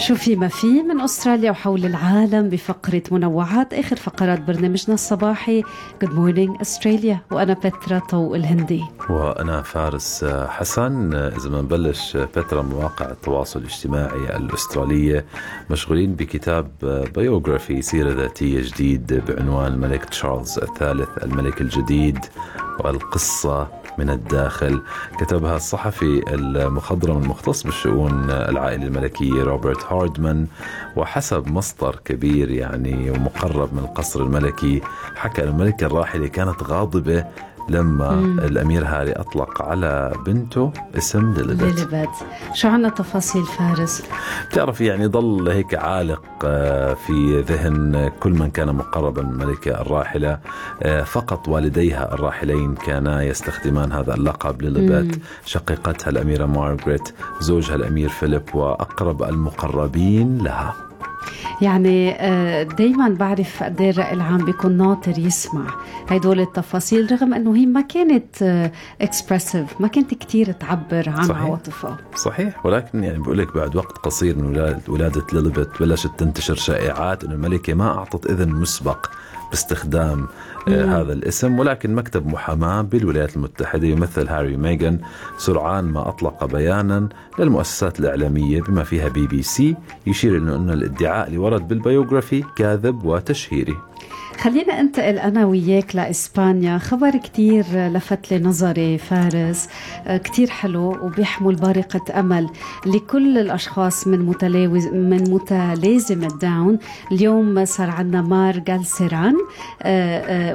شو في ما في من أستراليا وحول العالم بفقرة منوعات آخر فقرات برنامجنا الصباحي. good morning استراليا وأنا بترا طوق الهندي. وأنا فارس حسن. إذا ما نبلش بترا مواقع التواصل الاجتماعي الأسترالية مشغولين بكتاب biography سيرة ذاتية جديد بعنوان الملك تشارلز الثالث الملك الجديد والقصة من الداخل. كتبها الصحفي المخضرم المختص بالشؤون العائلة الملكية روبرت هاردمان وحسب مصدر كبير يعني ومقرب من القصر الملكي حكى الملكة الراحلة كانت غاضبة لما مم. الأمير هاري أطلق على بنته اسم ليليبت ليليبت شو عنا تفاصيل فارس؟ بتعرف يعني ضل هيك عالق آه، في ذهن كل من كان مقربا من الملكة الراحلة آه، فقط والديها الراحلين كانا يستخدمان هذا اللقب ليليبت شقيقتها الأميرة مارغريت زوجها الأمير فيليب وأقرب المقربين لها. يعني دايما بعرف قد إيه الرأي العام بيكون ناطر يسمع هدول التفاصيل رغم إنه هي ما كانت expressive ما كانت كتير تعبر عن صحيح. عواطفها صحيح ولكن يعني بقول لك بعد وقت قصير من ولادة, ليليبت بلشت تنتشر شائعات إنه الملكة ما أعطت إذن مسبق باستخدام آه هذا الاسم. ولكن مكتب محاماة بالولايات المتحدة يمثل هاري ميغان سرعان ما أطلق بيانا للمؤسسات الإعلامية بما فيها بي بي سي. يشير إنه أن الادعاء اللي ورد بال biography كاذب وتشهيري. خلينا انتقل أنا وياك لإسبانيا. خبر كتير لفت لي نظري فارس. كتير حلو وبيحمل بارقة أمل لكل الأشخاص من متلاوز من متلازمة داون. اليوم صار عندنا مار جالسيران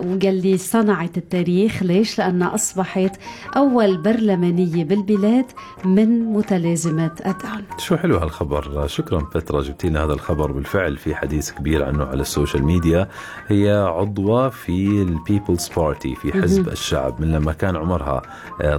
واللي صنعت التاريخ. ليش؟ لانها أصبحت أول برلمانية بالبلاد من متلازمة الداون. شو حلو هالخبر. شكرا بترا جبتينا هذا الخبر بالفعل في حديث كبير عنه على ال social media. هي عضوة في ال People's Party في حزب الشعب. من لما كان عمرها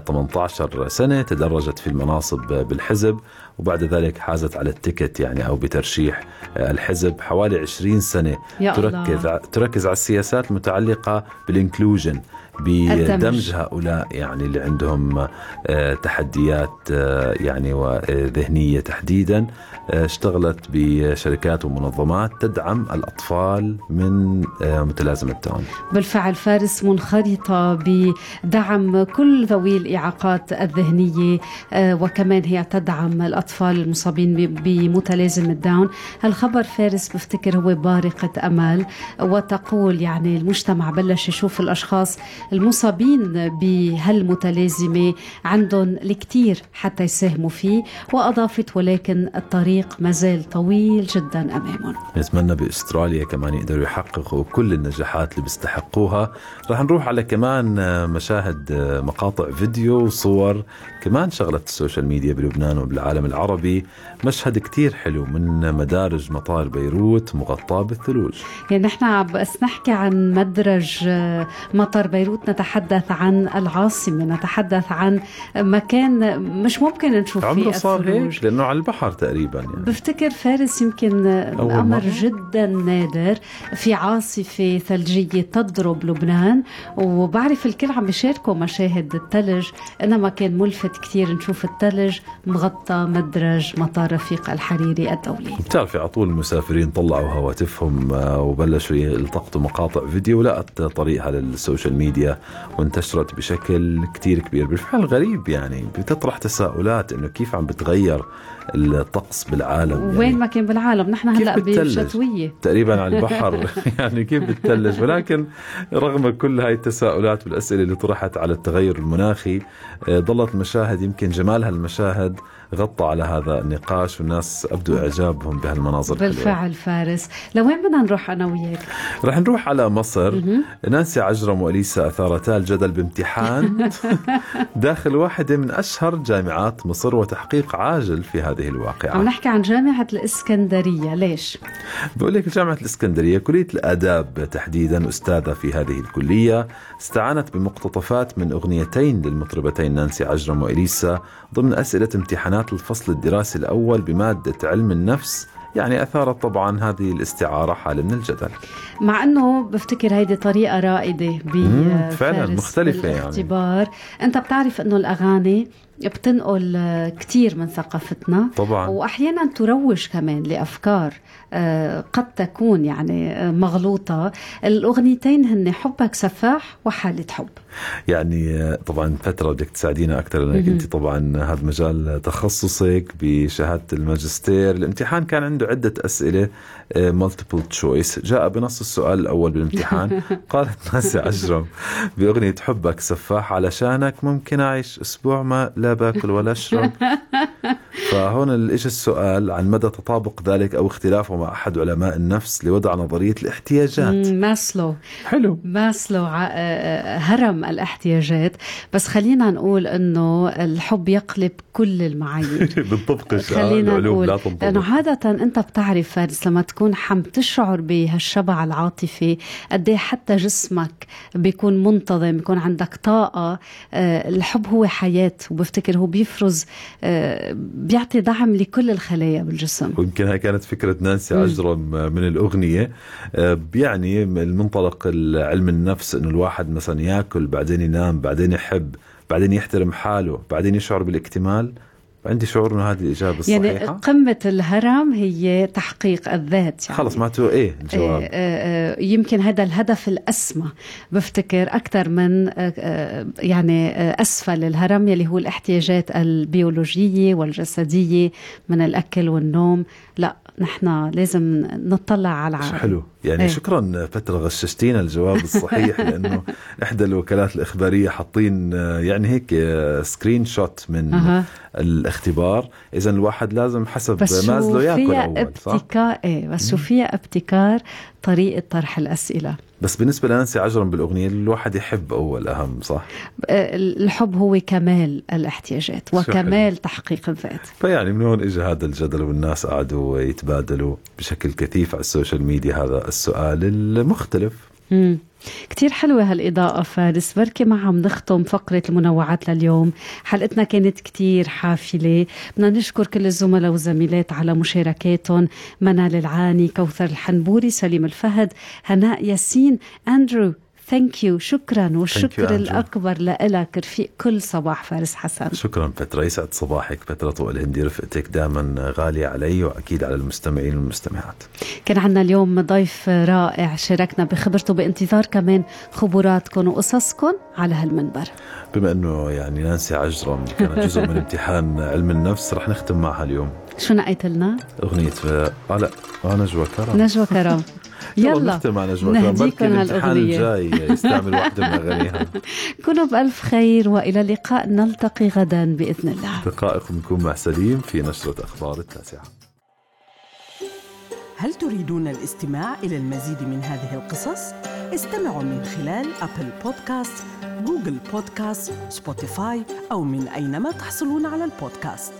18 سنة تدرجت في المناصب بالحزب. وبعد ذلك حازت على ال ticket يعني أو بترشيح الحزب حوالي 20 سنة. يا تركز الله. تركز على السياسات المتعلقة بال inclusion. بدمج هؤلاء يعني اللي عندهم آه، تحديات آه، يعني وذهنية تحديدا آه، اشتغلت بشركات ومنظمات تدعم الأطفال من متلازمة داون بالفعل فارس منخرطة بدعم كل ذوي الإعاقات الذهنية وكمان هي تدعم الأطفال المصابين بمتلازمة داون هالخبر فارس بفتكر هو بارقة أمل وتقول يعني المجتمع بلش يشوف الأشخاص المصابين بهالمتلازمة عندهم الكثير حتى يساهموا فيه وأضافت ولكن الطريق مازال طويل جدا أمامهم. نتمنى بأستراليا كمان يقدروا يحققوا كل النجاحات اللي بيستحقوها. رح نروح على كمان مشاهد مقاطع فيديو وصور كمان شغلت ال social media بلبنان وبالعالم العربي. مشهد كتير حلو من مدارج مطار بيروت مغطاة بالثلوج. يعني نحن بس نحكي عن مدرج مطار بيروت نتحدث عن العاصمة نتحدث عن مكان مش ممكن نشوف فيه عمره صار هيك؟ لأنه على البحر تقريبا يعني. بفتكر فارس يمكن أمر؟ جدا نادر في عاصفة ثلجية تضرب لبنان وبعرف الكل عم بيشاركوا مشاهد الثلج. إنما كان ملفت كثير نشوف الثلج مغطى مدرج مطار رفيق الحريري الدولي. بتعرفي على طول المسافرين طلعوا هواتفهم آه، وبلشوا يلتقطوا مقاطع فيديو لقت طريقها لل social media. وانتشرت بشكل كتير كبير. بالفعل غريب يعني بتطرح تساؤلات إنه كيف عم بتغير الطقس بالعالم؟ وين ما كان بالعالم نحن هلأ؟ بشتوية. تقريبا على البحر. يعني كيف بتثلج ولكن رغم كل هاي التساؤلات والأسئلة اللي طرحت على التغير المناخي ظلت مشاهد يمكن جمال هالمشاهد غطى على هذا النقاش والناس أبدوا إعجابهم بهالمناظر. بالفعل فارس. لوين بدنا نروح أنا وياك؟ رح نروح على مصر. نانسي عجرم وإليسا أثارتا الجدل بامتحان. داخل واحدة من أشهر جامعات مصر وتحقيق عاجل في هذه عم الواقعه نحكي عن جامعة الإسكندرية. ليش؟ بقول لك جامعة الإسكندرية كلية الآداب تحديدا أستاذة في هذه الكلية. استعانت بمقتطفات من أغنيتين للمطربتين نانسي عجرم وإليسا ضمن أسئلة امتحانات الفصل الدراسي الأول بمادة علم النفس يعني أثارت طبعا هذه الاستعارة حالة من الجدل. مع إنه بفتكر هيدي طريقة رائدة مم، فعلاً مختلفة يعني. بالاختبار أنت بتعرف إنه الأغاني بتنقل كثير من ثقافتنا طبعا. واحيانا تروج كمان لأفكار. آه، قد تكون يعني آه، مغلوطة. الأغنيتين هن حبك سفاح وحالة حب. يعني آه، طبعا فترة بدك تساعدينا أكثر لأنك. أنت طبعا هذا مجال تخصصك بشهادة الماجستير. الامتحان كان عنده عدة أسئلة multiple choice جاء بنص السؤال الأول بالامتحان قالت نانسي عجرم بأغنية حبك سفاح علشانك ممكن أعيش أسبوع ما لا باكل ولا أشرب. فهون اجى السؤال؟ عن مدى تطابق ذلك أو اختلافه مع أحد علماء النفس لوضع نظرية الاحتياجات؟ ماسلو. حلو. ماسلو ع- آه، هرم الاحتياجات. بس خلينا نقول إنه الحب يقلب كل المعايير. آه، خلينا العلوم نقول لا تنطبق. لأنه عادة أنت بتعرف فارس لما تكون حم تشعر بهالشبع العاطفي قد إيه حتى جسمك بيكون منتظم بيكون عندك طاقة. آه، الحب هو حياة وبفتكر هو بيفرز آه، بيعطي دعم لكل الخلايا بالجسم. ويمكن هاي كانت فكرة نانسي. عجرم من الأغنية. آه، يعني المنطلق علم النفس أنه الواحد مثلا يأكل بعدين ينام بعدين يحب بعدين يحترم حاله بعدين يشعر بالاكتمال. عندي شعور أنه هذه الإجابة يعني الصحيحة. قمة الهرم هي تحقيق الذات يعني. خلص معناته إيه الجواب؟ آه، آه، يمكن هذا الهدف الأسمى. بفتكر أكثر من آه، يعني أسفل الهرم يلي هو الاحتياجات البيولوجية والجسدية من الأكل والنوم. لا نحن لازم نطلع على العالم حلو يعني إيه. شكرا فترة غششتينا الجواب الصحيح لأنه إحدى الوكالات الإخبارية حاطين يعني هيك screenshot من أها. الاختبار إذا الواحد لازم حسب بس ماسلو فيها أول صح؟ ابتكار إيه بس شو فيها ابتكار طريقة طرح الأسئلة بس بالنسبة لنانسي عجرم بالأغنية الواحد يحب أول أهم صح؟ آه، الحب هو كمال الاحتياجات وكمال تحقيق الذات. فيعني من هون اجى هذا الجدل والناس قعدوا يتبادلوا بشكل كثيف على ال social media هذا السؤال المختلف. كتير حلوة هالإضاءة فارس. بركي ما عم نختم فقرة المنوعات لليوم. حلقتنا كانت كتير حافلة. بدنا نشكر كل الزملاء والزميلات على مشاركاتهم. منال العاني كوثر الحنبوري سليم الفهد هناء ياسين أندرو thank you شكرا والشكر الأكبر لك. رفيق كل صباح فارس حسن. شكرا فترة يسعد صباحك فترة طوال هندي رفقتك دائما غالية علي وأكيد على المستمعين والمستمعات. كان عنا اليوم ضيف رائع شاركنا بخبرته بانتظار كمان خبراتكم وقصصكم على هالمنبر. بما أنه يعني نانسي عجرم كان جزء من امتحان علم النفس رح نختم معها اليوم. شو نقيت لنا؟ أغنية ف... آه آه نجوى كرم. نجوى كرم. يلا نختم نجوى كرم نهديكم بلكي الامتحان هالأغنية. الجاي يستعمل واحدة من أغانيها كونوا بألف خير وإلى اللقاء نلتقي غدا بإذن الله دقائق بنكون مع سليم في نشرة أخبار التاسعة هل تريدون الاستماع إلى المزيد من هذه القصص؟ استمعوا من خلال Apple Podcast، Google Podcast، Spotify أو من أينما تحصلون على البودكاست